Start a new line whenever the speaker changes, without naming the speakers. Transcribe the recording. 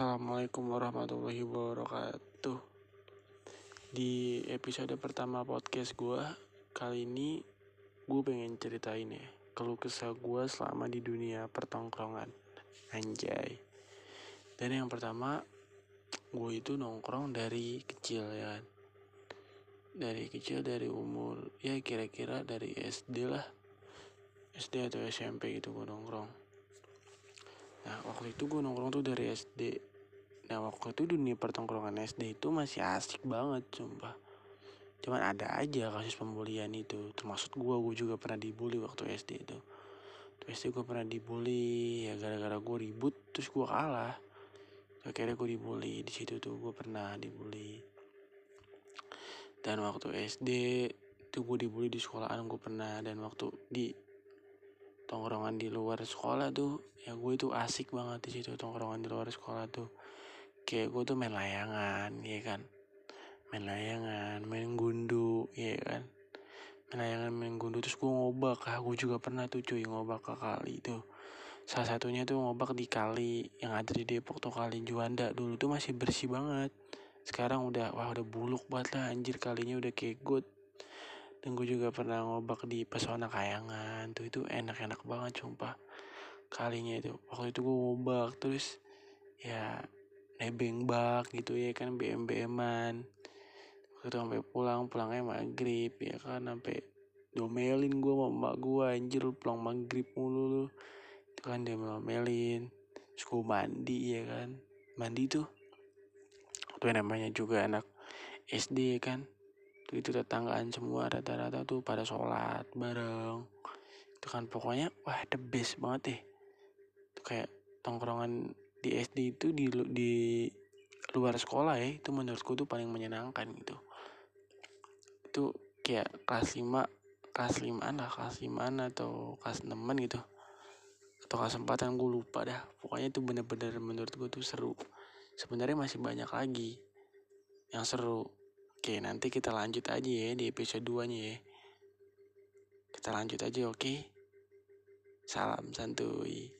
Assalamualaikum warahmatullahi wabarakatuh. Di episode pertama podcast gue Kali ini gue pengen ceritain ya Keluh kesah gue selama di dunia pertongkrongan. Anjay. Dan yang pertama Gue itu nongkrong dari kecil ya kan. Dari kecil dari umur Ya kira-kira dari SD lah. SD atau SMP gitu gue nongkrong. Nah waktu itu gue nongkrong tuh dari SD Nah waktu itu dunia pertongkrongan SD itu masih asik banget sumpah. Cuman ada aja kasus pembulian itu. Termasuk gue, gue juga pernah dibully waktu SD itu. Waktu SD gue pernah dibully Ya gara-gara gue ribut terus gue kalah. Akhirnya gue dibully. Di situ tuh gue pernah dibully. Dan waktu SD tuh gue dibully di sekolahan gue pernah. Dan waktu di tongkrongan di luar sekolah tuh ya gue tuh asik banget di situ tongkrongan di luar sekolah tuh kayak gue tuh main layangan ya kan? Main layangan main gundu ya kan? Main layangan main gundu terus gue ngobak. Ah gue juga pernah tuh cuy ngobak ke kali tuh. Salah satunya tuh ngobak di kali yang ada di Depok tuh kali Juanda. Dulu tuh masih bersih banget. Sekarang udah wah udah buluk banget lah anjir. Kalinya udah kayak good. Dan gue juga pernah ngobak di pesona kayangan. Tuh itu enak-enak banget sumpah. Kalinya itu waktu itu gue ngobak. Terus ya nebeng bak gitu ya kan BM BM-an waktu itu sampai pulang pulangnya maghrib ya kan sampai domelin gue sama emak gue anjir pulang maghrib mulu lu. Itu kan dia domelin terus gue mandi ya kan. Mandi tuh itu namanya juga anak SD ya kan. Itu tetanggaan semua rata-rata tuh pada sholat bareng. Itu kan pokoknya wah the best banget deh. Itu kayak tongkrongan di SD itu di di luar sekolah ya itu menurutku tuh paling menyenangkan gitu itu kayak kelas 5 kelas 5 lah kelas 5 atau kelas 6 gitu atau kelas 4 yang gue lupa dah pokoknya itu bener-bener menurut gue tuh seru sebenarnya masih banyak lagi yang seru Oke, nanti kita lanjut aja ya di episode 2-nya ya. Kita lanjut aja, oke? Salam santuy.